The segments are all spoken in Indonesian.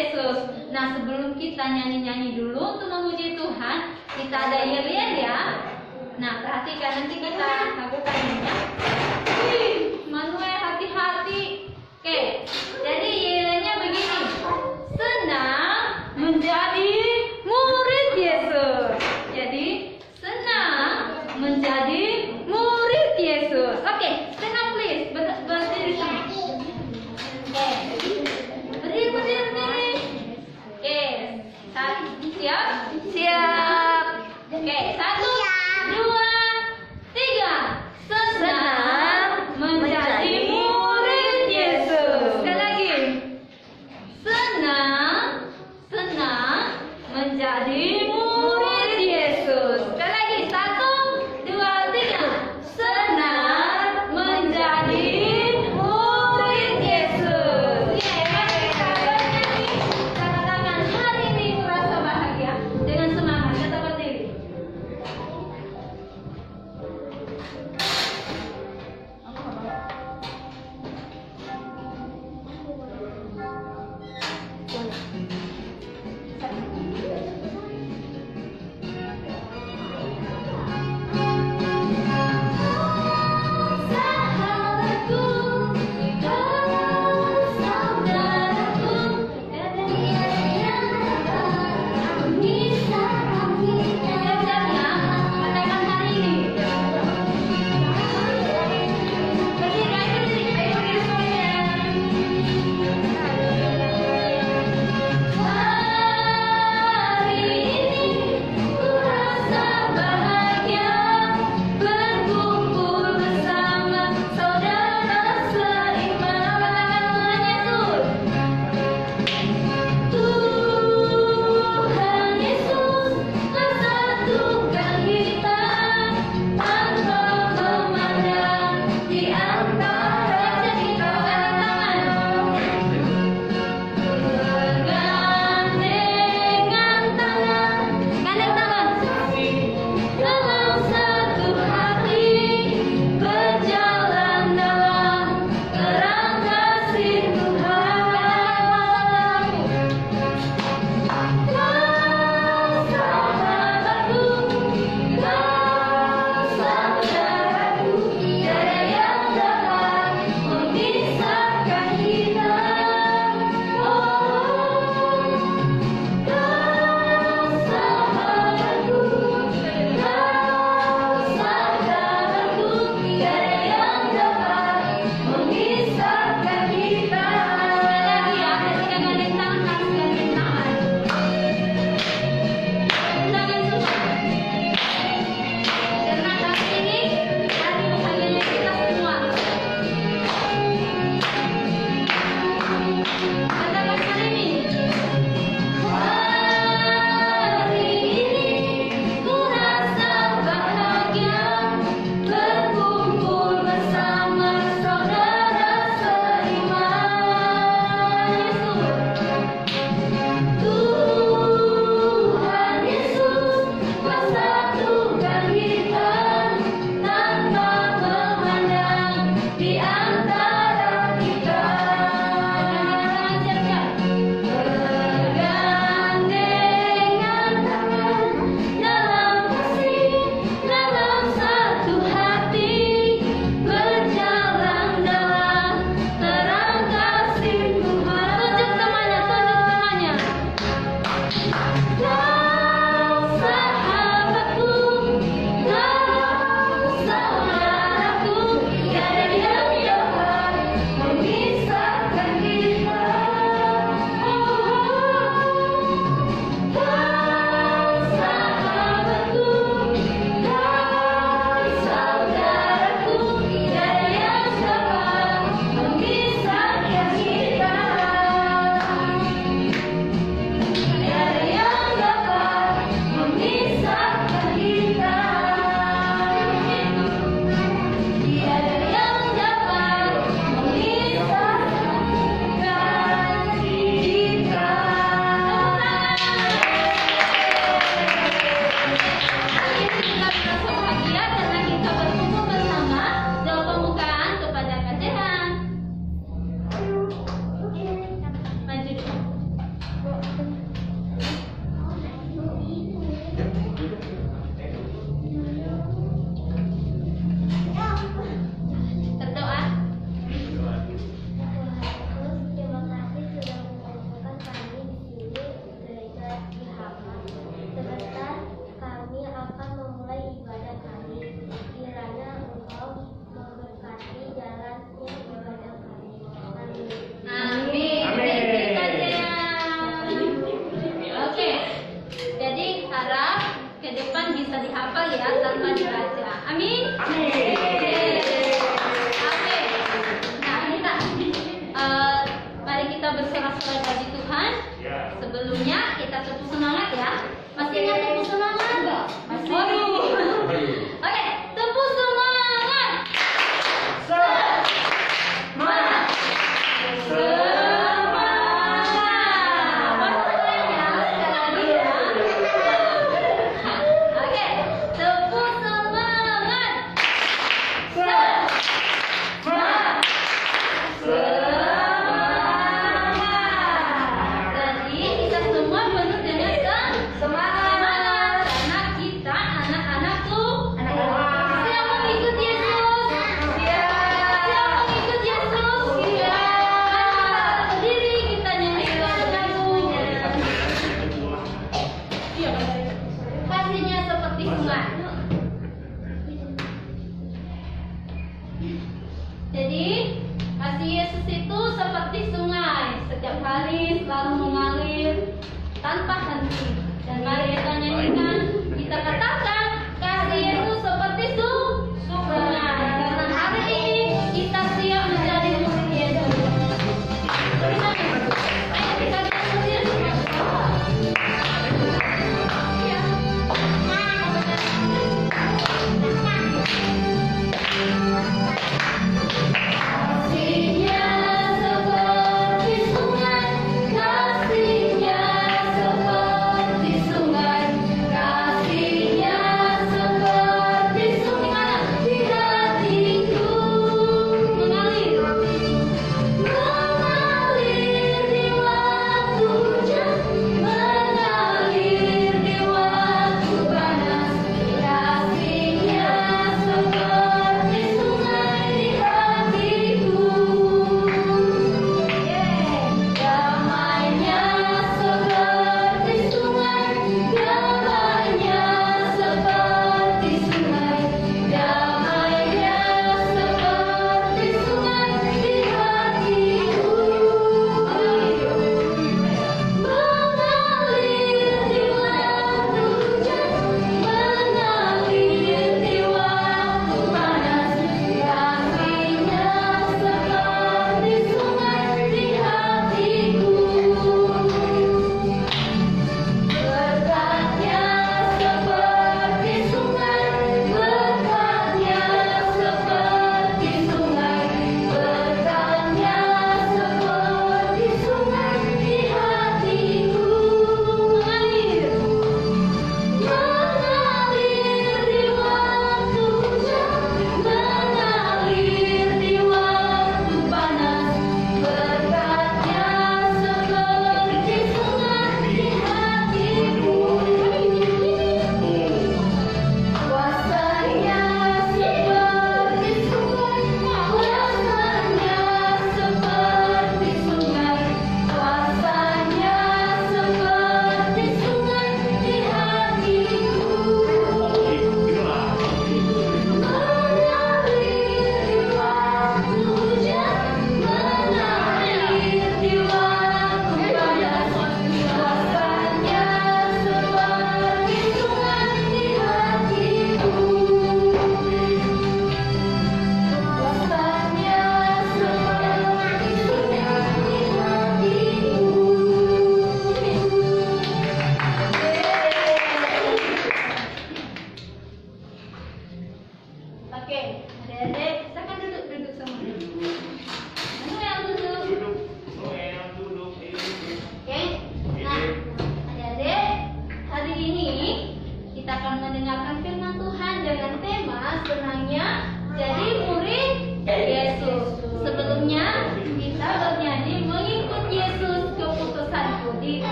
Yesus. Nah, sebelum kita nyanyi-nyanyi dulu untuk memuji Tuhan, kita ada irian ya, ya. Nah, perhatikan nanti kita lakukan ini ya. Manuel hati-hati. Oke, jadi iriannya begini. Senang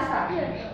já.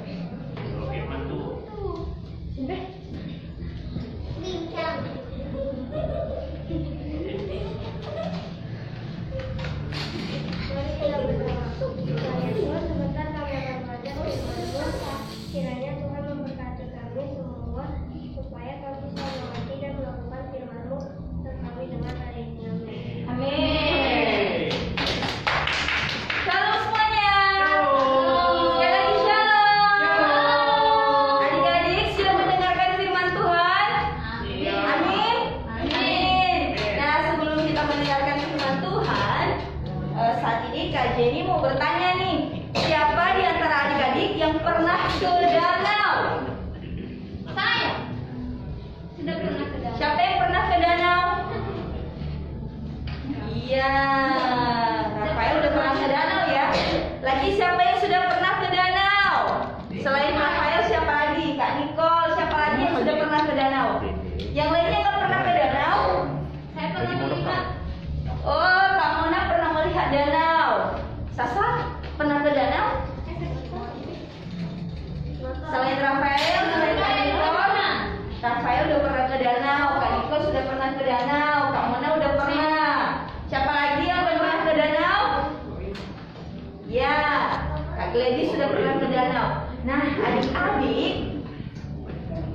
Nah, adik-adik,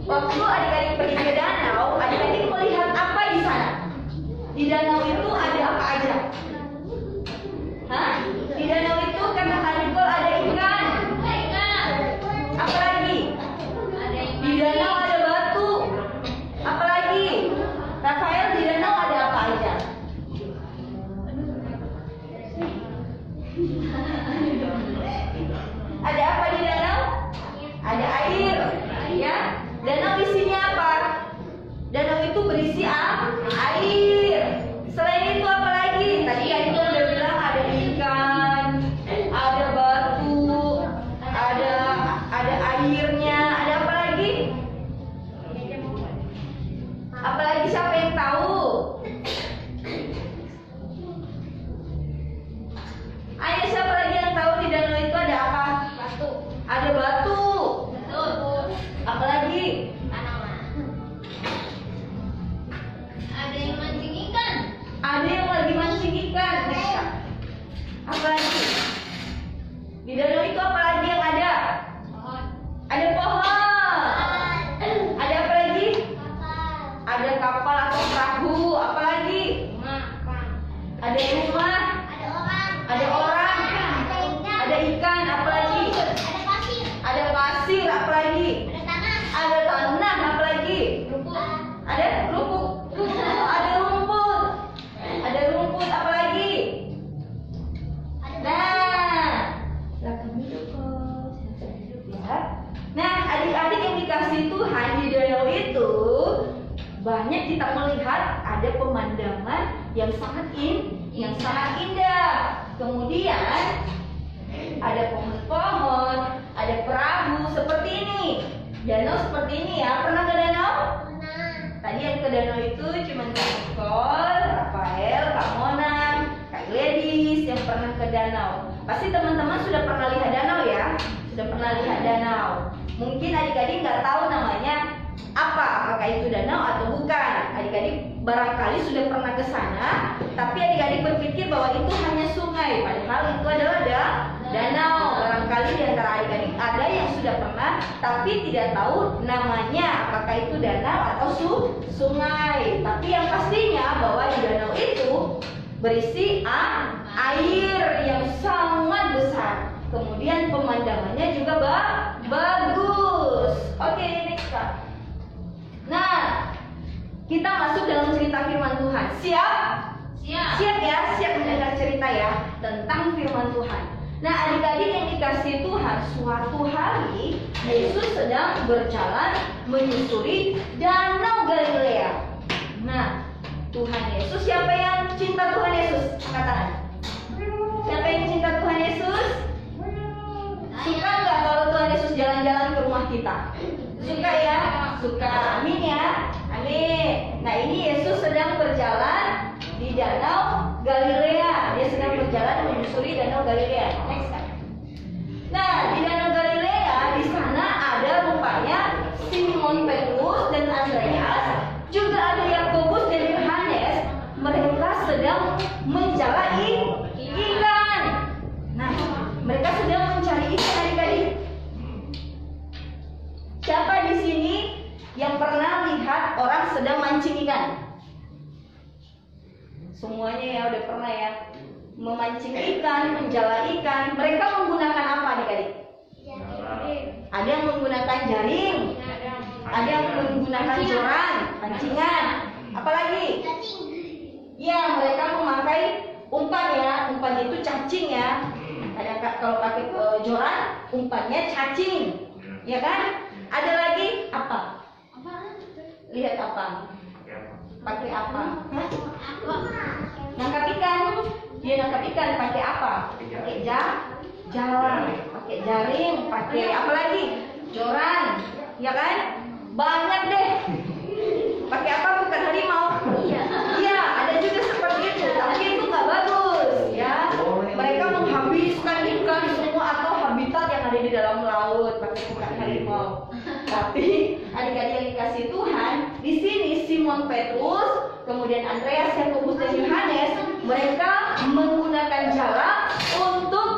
waktu adik-adik pergi ke danau, adik-adik melihat apa di sana? Di danau itu ada apa aja? adik-adik barangkali sudah pernah ke sana, tapi adik-adik berpikir bahwa itu hanya sungai, padahal itu adalah ada danau. Barangkali di antara adik-adik ada yang sudah pernah, tapi tidak tahu namanya, apakah itu danau atau su sungai. Tapi yang pastinya bahwa di danau itu berisi air yang sangat besar. Kemudian pemandangannya juga ba bagus. Oke, okay, next Nah, kita masuk dalam cerita firman Tuhan. Siap? Siap. Siap ya, siap mendengar cerita ya tentang firman Tuhan. Nah, adik-adik yang dikasih Tuhan, suatu hari Yesus sedang berjalan menyusuri danau Galilea. Nah, Tuhan Yesus siapa yang cinta Tuhan Yesus? Angkat tangan. Siapa yang cinta Tuhan Yesus? Suka nggak kalau Tuhan Yesus jalan-jalan ke rumah kita? Suka ya? Suka. Amin ya. Amin. Nah ini Yesus sedang berjalan di danau Galilea. Dia sedang berjalan menyusuri danau Galilea. Next. Nah di danau Galilea di sana ada rupanya Simon Petrus dan Andreas, juga ada Yakobus dan Yohanes. Mereka sedang mencari ikan. Nah, mereka sedang mencari ikan adik-adik. Siapa di sini yang pernah lihat orang sedang mancing ikan? Semuanya ya udah pernah ya memancing ikan, menjala ikan. Mereka menggunakan apa adik-adik? Ada yang menggunakan jaring, ada yang menggunakan joran, pancingan. Apalagi? Ya, mereka memakai umpan ya. Umpan itu cacing ya. Ada ka- kalau pakai eh, joran, umpannya cacing. Ya kan? Ada lagi apa? Lihat apa? Pakai apa? Nangkap ikan. Dia nangkap ikan pakai apa? Pakai jam, jalan, pakai jaring, pakai apa lagi? Joran, ya kan? Banyak deh. Pakai apa? Bukan harimau. Iya, ada juga seperti itu. Tapi itu nggak bagus, ya. Mereka menghabiskan ikan semua atau habitat yang ada di dalam laut pakai bukan harimau. Tapi adik-adik yang dikasih Tuhan, di sini Simon Petrus, kemudian Andreas, Yakobus dan Yohanes, mereka menggunakan jala untuk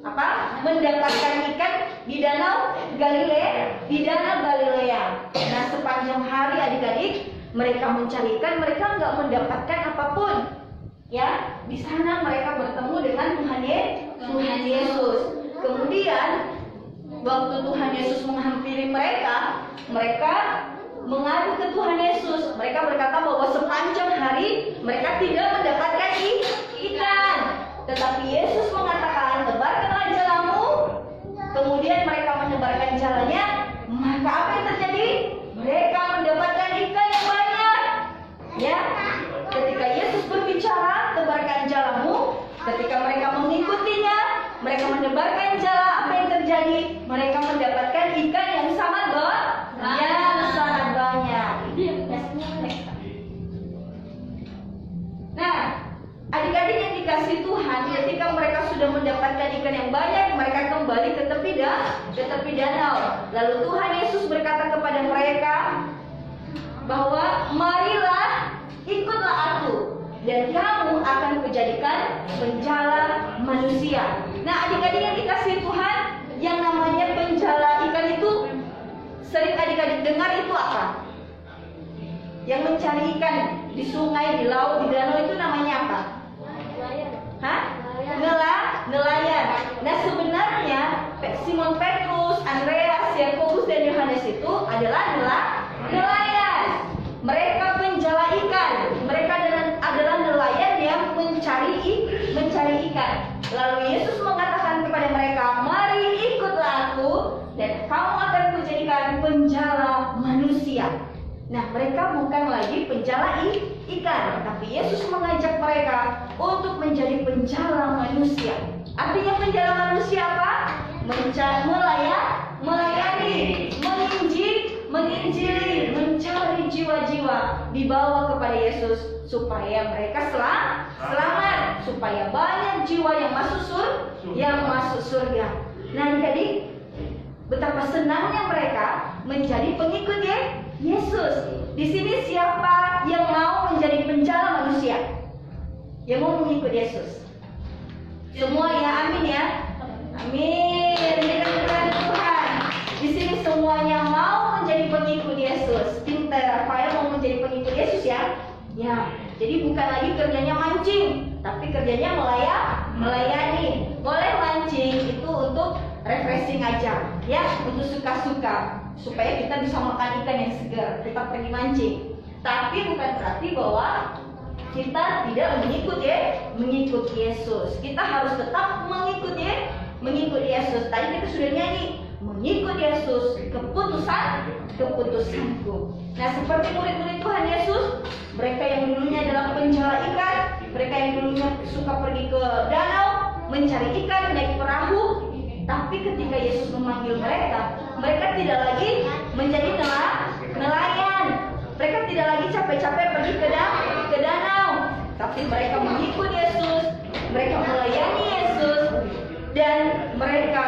apa? Mendapatkan ikan di danau Galilea, di danau Galilea. Nah, sepanjang hari adik-adik mereka mencari ikan, mereka nggak mendapatkan apa pun. Ya, di sana mereka bertemu dengan Tuhan Ye- Tuhan Yesus. Kemudian waktu Tuhan Yesus menghampiri mereka, mereka mengadu ke Tuhan Yesus. Mereka berkata bahwa sepanjang hari mereka tidak mendapatkan ikan. Tetapi Yesus mengatakan, tebarkanlah jalamu. Kemudian mereka menebarkan jalannya. Maka apa yang terjadi? Mereka mendapatkan ikan yang banyak. Ya, ketika Yesus berbicara, tebarkan jalamu. Ketika mereka mengikutinya, mereka menebarkan jala. Mereka mendapatkan ikan yang sangat banyak. Yang sangat banyak. Next. Nah, adik-adik yang dikasih Tuhan, ketika mereka sudah mendapatkan ikan yang banyak, mereka kembali ke tepi da, ke tepi danau. Lalu Tuhan Yesus berkata kepada mereka bahwa marilah ikutlah aku dan kamu akan kujadikan penjala manusia. Nah, adik-adik yang dikasih Tuhan, yang namanya penjala ikan itu sering adik-adik dengar itu apa? Yang mencari ikan di sungai, di laut, di danau itu namanya apa? Hah? Nela, nelayan. Nah sebenarnya Simon Petrus, Andreas, Yakobus dan Yohanes itu adalah nela, nelayan. Mereka penjala ikan. Mereka adalah, nelayan yang mencari mencari ikan. Lalu Yesus mengatakan kepada mereka, mari ikutlah aku dan kamu akan kujadikan penjala manusia. Nah, mereka bukan lagi penjala ikan, tapi Yesus mengajak mereka untuk menjadi penjala manusia. Artinya penjala manusia apa? Menca- melaya, melayani, menginjil, menginjili, mencari jiwa-jiwa dibawa kepada Yesus supaya mereka selam, selamat, supaya banyak jiwa yang masuk sur, yang masuk surga. Nah, jadi Betapa senangnya mereka menjadi pengikut Ye- Yesus. Di sini siapa yang mau menjadi penjala manusia? Yang mau mengikut Yesus? Semua ya, amin ya. Amin. Dengan Tuhan. Di sini semuanya mau menjadi pengikut Yesus. Tim Rafael mau menjadi pengikut Yesus ya? Ya. Jadi bukan lagi kerjanya mancing, tapi kerjanya melayani, melayani. Boleh mancing itu untuk refreshing aja, ya, untuk suka-suka supaya kita bisa makan ikan yang segar. Kita pergi mancing. Tapi bukan berarti bahwa kita tidak mengikut ya, mengikut Yesus. Kita harus tetap mengikut ya, mengikut Yesus. Tadi kita sudah nyanyi, mengikut Yesus, keputusan, keputusanku. Nah, seperti murid-murid Tuhan Yesus, mereka yang dulunya adalah penjala ikan, mereka yang dulunya suka pergi ke danau, mencari ikan, naik perahu, tapi ketika Yesus memanggil mereka, mereka tidak lagi menjadi nela- nelayan. Mereka tidak lagi capek-capek pergi ke, da- ke danau, tapi mereka mengikut Yesus, mereka melayani Yesus, dan mereka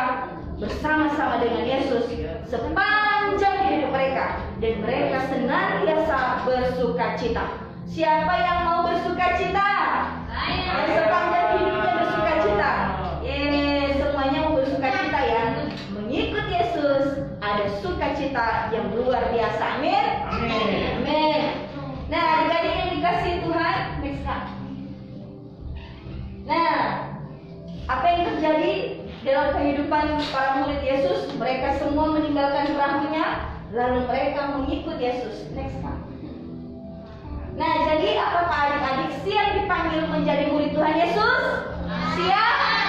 bersama-sama dengan Yesus sepanjang hidup mereka dan mereka senantiasa bersuka cita. Siapa yang mau bersuka cita? Sepanjang hidupnya bersuka cita. Yeay, semuanya mau bersuka cita ya. Mengikut Yesus ada sukacita yang luar biasa. Amin. Amin. Amin. Nah, adik-adik yang dikasih Tuhan, next Kak. Nah, apa yang terjadi dalam kehidupan para murid Yesus? Mereka semua meninggalkan perahunya, lalu mereka mengikut Yesus. Next Kak. Nah, jadi apakah adik-adik siap dipanggil menjadi murid Tuhan Yesus? Siap.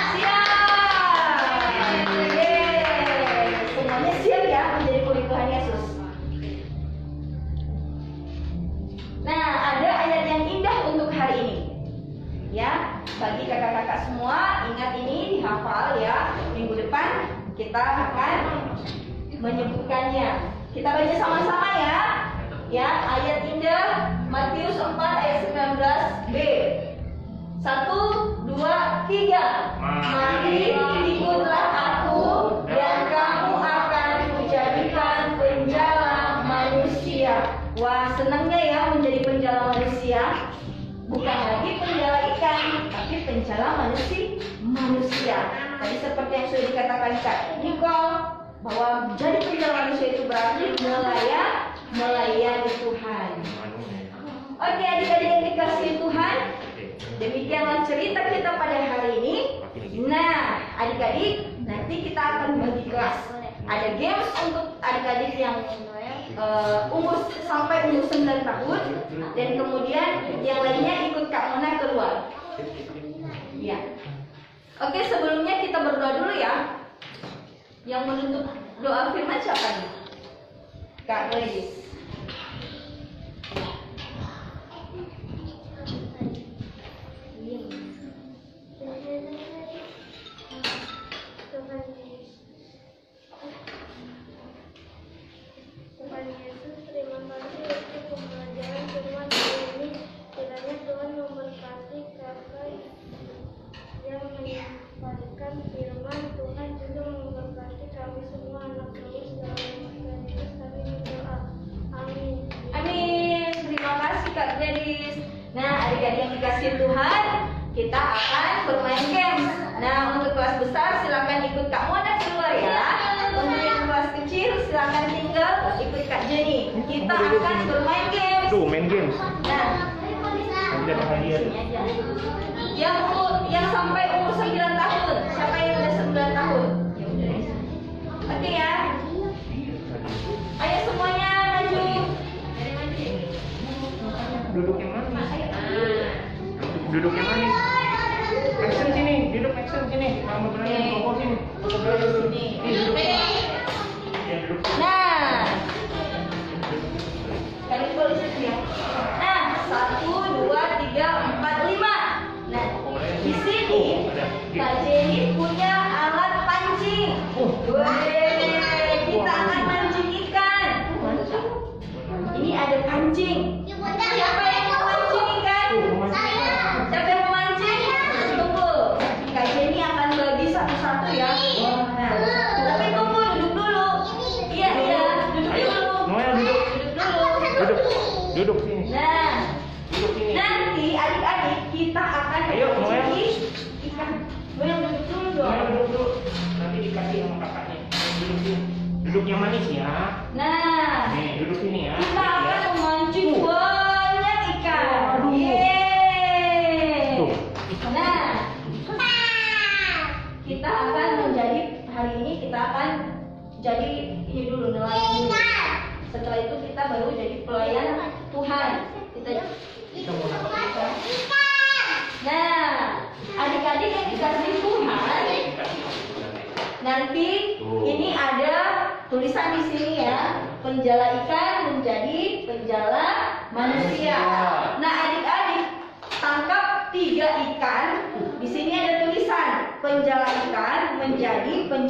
Ya, bagi kakak-kakak semua, ingat ini dihafal ya. Minggu depan kita akan menyebutkannya. Kita baca sama-sama ya. Ya, ayat indah Matius 4 ayat 19b. Satu, dua, tiga. Mari ikutlah aku penjala manusia. Manusia. Tadi seperti yang sudah dikatakan Kak Nicole bahwa menjadi penjala manusia itu berarti melayan, melayani Tuhan. Oke, adik-adik yang dikasih Tuhan, demikianlah cerita kita pada hari ini. Nah, adik-adik, nanti kita akan bagi kelas. Ada games untuk adik-adik yang eh, umur sampai umur 9 tahun dan kemudian yang lainnya ikut Kak Mona keluar. Oke, sebelumnya kita berdoa dulu ya. Yang menutup doa firman siapa nih? Kak Gladys. Kita akan bermain games. Tuh, main games. Nah, ada hadiah. Yang yang sampai umur 9 tahun. Siapa yang udah 9 tahun? Oke ya. Ayo semuanya maju. Duduk yang manis. Duduk yang manis. Action sini, duduk action sini. Kamu berani bawa sini. Sini. Ya, duduk. Nah,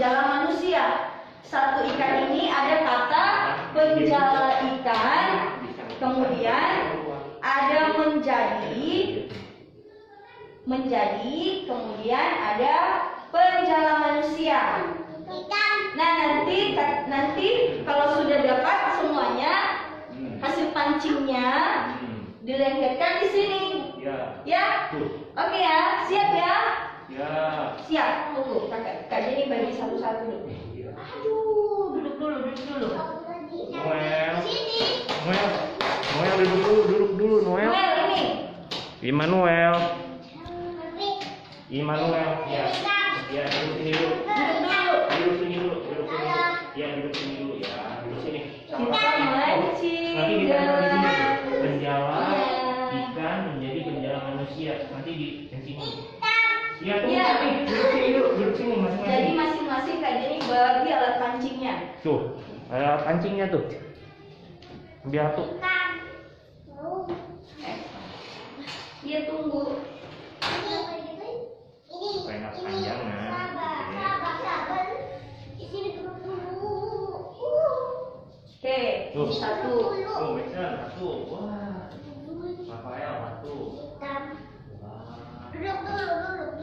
penjala manusia. Satu ikan ini ada kata penjala ikan, kemudian ada menjadi, menjadi, kemudian ada penjala manusia. Nah nanti nanti kalau sudah dapat semuanya hmm. hasil pancingnya hmm. dilengketkan di sini. Ya. ya? Oke ya, siap ya. Ya. Siap, tunggu. Kakak, kak bagi satu-satu dulu. Aduh, duduk dulu, duduk dulu. Noel. Noel. Noel duduk dulu, duduk dulu Noel. Noel ini. Immanuel. Immanuel. Ya. Ya, duduk sini dulu. Duduk dulu. Nanti di sini. Ya, tuh ya. Jadi masing-masing kayak gini bagi alat pancingnya. Tuh, alat pancingnya tuh. Biar tuh. Dia eh. tunggu. Nah? Oke, okay. satu. Tuh, oh, satu. Wah. Rafael, satu. Hitam. Duduk dulu.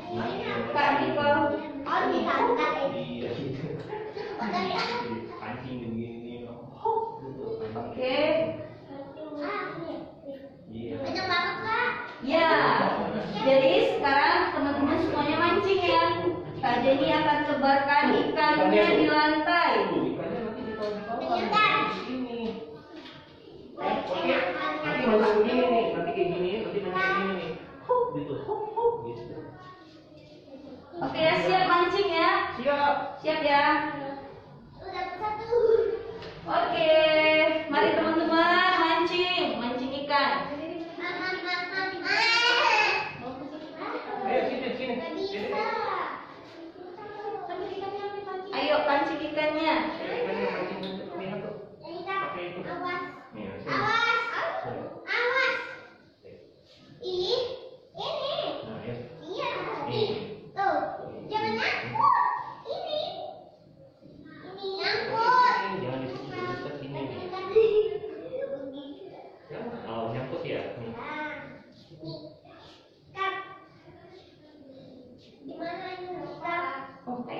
Gloria.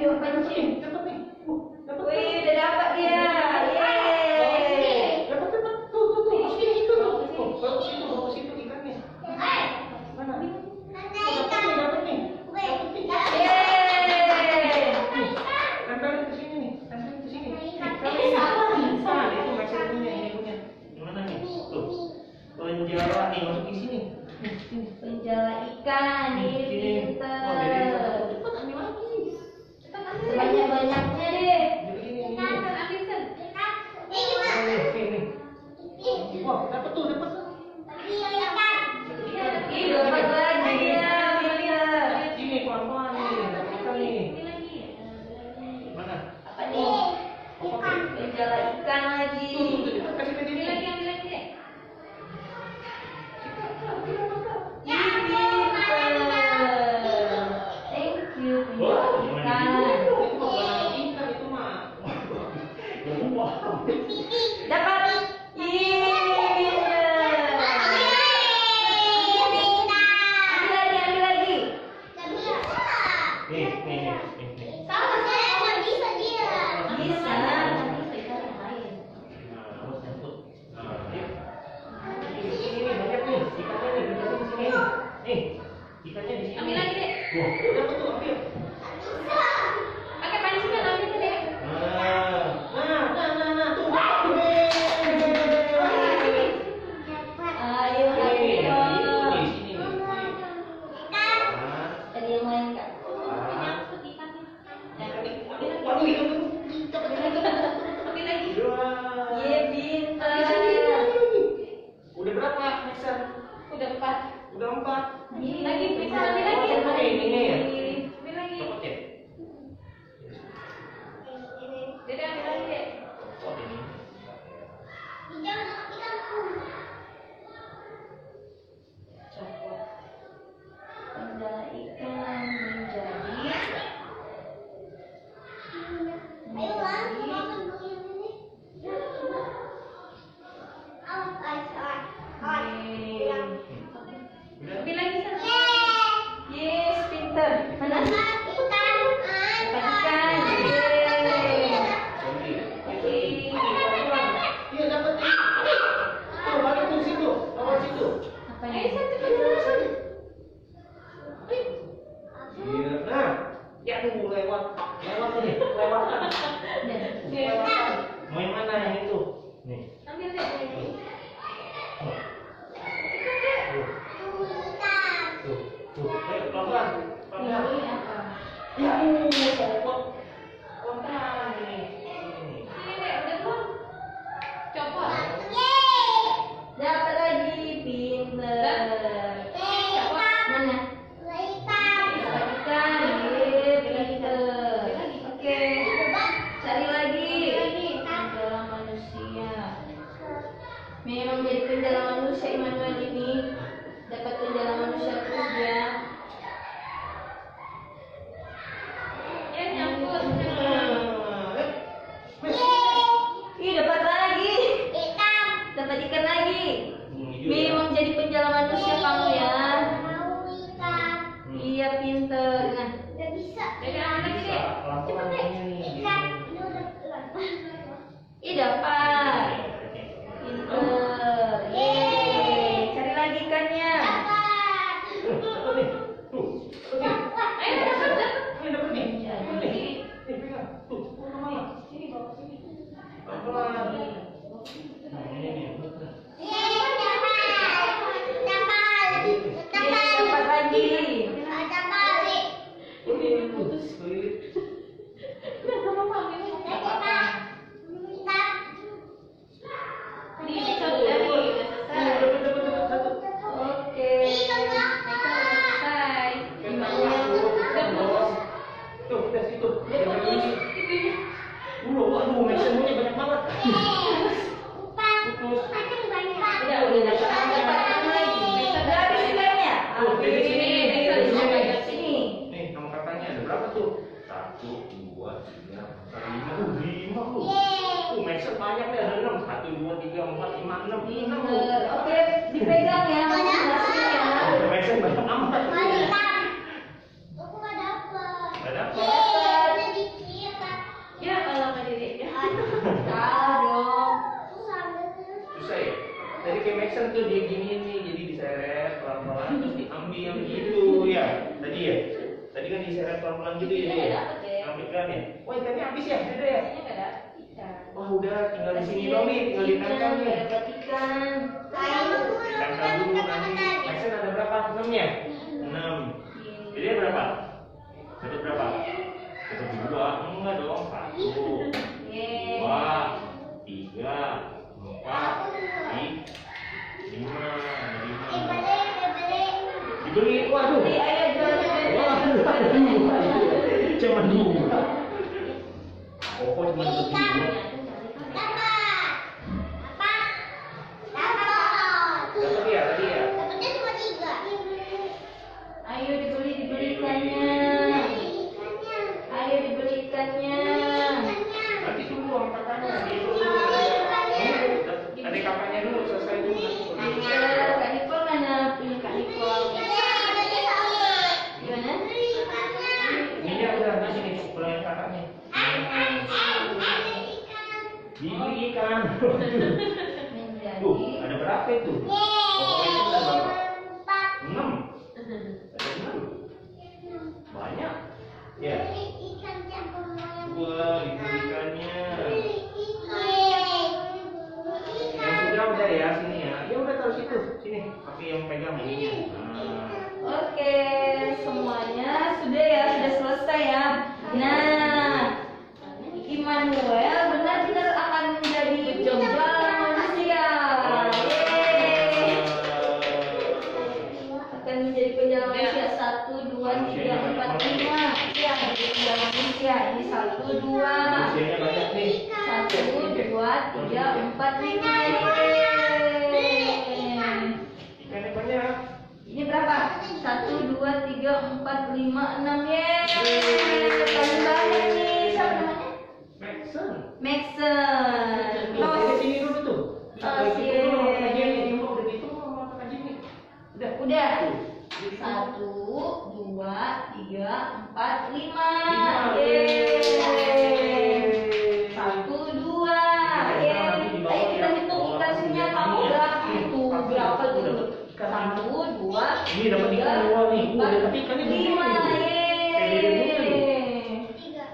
就分析，这。pakai mixer tuh dia gini nih jadi diseret pelan-pelan terus diambil gitu ya tadi ya? Tadi kan diseret pelan-pelan gitu ya, ya? ambil kan ya? Wah ikannya habis ya udah ya wah udah tinggal di sini dong nih tinggal ditangkap nih. ikan ikan kamu nanti mixer ada berapa? Enam. Ya enam jadi berapa? Satu berapa? Satu dua. Enggak dong satu. Dua. Tiga. Empat. Dibeli, waduh. Dibeli, ayah dua. Oh, cuma dua. Yeah. Empat, lima. Yeay. Satu, dua. Yeay. Ayo kita hitung ikannya kamu berapa itu? Berapa tuh? Satu, dua, Ini dapat ikan dua nih. Uh, empat, gede lima. Yeay. Tiga.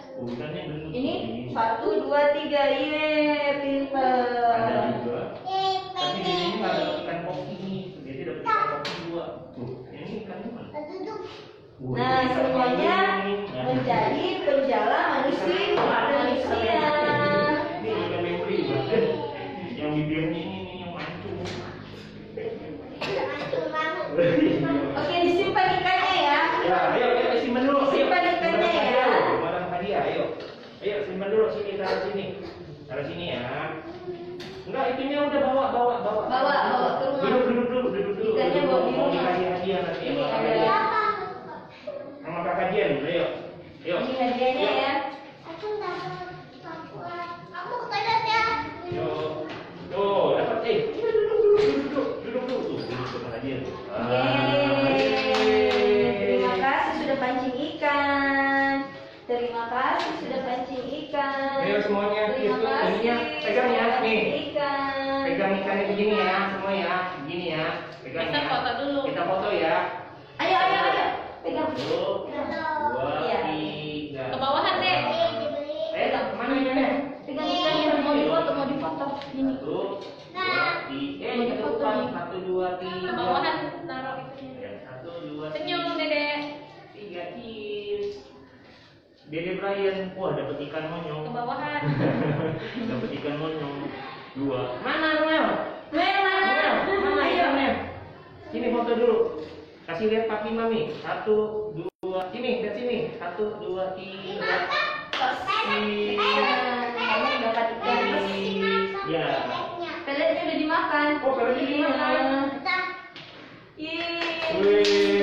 Ini satu, dua, tiga. Yeay, Ada pinter. juga. Tapi di sini nggak ada ikan kopi nih. Jadi dapat ikan kopi dua. Tuh, ini ikannya mana? Uh, Nah, semuanya menjadi penjala manusia. Manusia. Yang bibirnya ini yang mancung. Oke, disimpan ikannya ya. Ya, ayo kita simpan dulu. Simpan ikannya ya. Barang hadiah, ayo. Ayo simpan dulu sini taruh sini. Taruh sini ya. Enggak, itunya udah bawa bawa bawa. Bawa, bawa ke rumah. Duduk duduk dulu, duduk dulu. Ikannya Duduk. bawa di Mau rumah. dikasih hadiah nanti Ini sama ada- kakak Jen. Sama kakak Jen, ayo. Ayo. Ini hadiahnya ya. Yo. Tuh, dapat eh. Duduk duduk duduk duduk duduk duduk. Tuh, duduk sama kakak Jen. Ah. Yeay. Terima kasih sudah pancing ikan. Terima kasih sudah pancing ikan. Ayo semuanya, Terima yuk, kasih. ininya pegang ya, sudah nih. pancing Ikan. Pegang ikannya begini ya, semua ya, begini ya. Pegang Kita ya. foto dulu. Kita foto ya. Ayo, ayo, ayo. Pegang. Satu, dua, Iya. tiga. Ke bawahan deh. Eh, mana ikannya? Pegang ikannya mau difoto, mau difoto. Ini. Satu, dua, tiga. Eh, kita lupa. Satu, dua, tiga. Ke bawahan taruh itunya. Ya, Satu, dua, Senyum, tiga. Dede. Tiga, cheers. Dede Brian, wah dapat ikan Ke monyong. bawahan. dapat ikan monyong. Dua. Mana Noel? Mel, mana? Noel, mana ikannya? Sini foto dulu. Kasih lihat papi mami. Satu, dua, sini, ke sini. Satu, dua, tiga. Cheers. Kamu dapat ikan. Ya. Peletnya udah dimakan. Oh, peletnya dimakan. Yeay.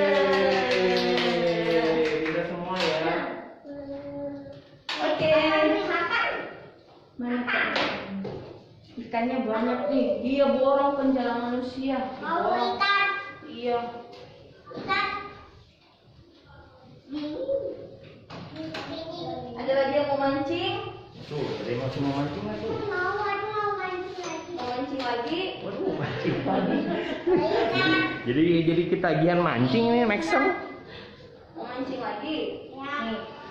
Ikannya banyak nih. Dia borong penjala manusia. Borong. Iya. Ada lagi yang mau mancing? Tuh, ada yang masih mau mancing nggak tuh? Mau mancing lagi? Waduh, mancing. Jadi jadi ketagihan mancing ini Maxon.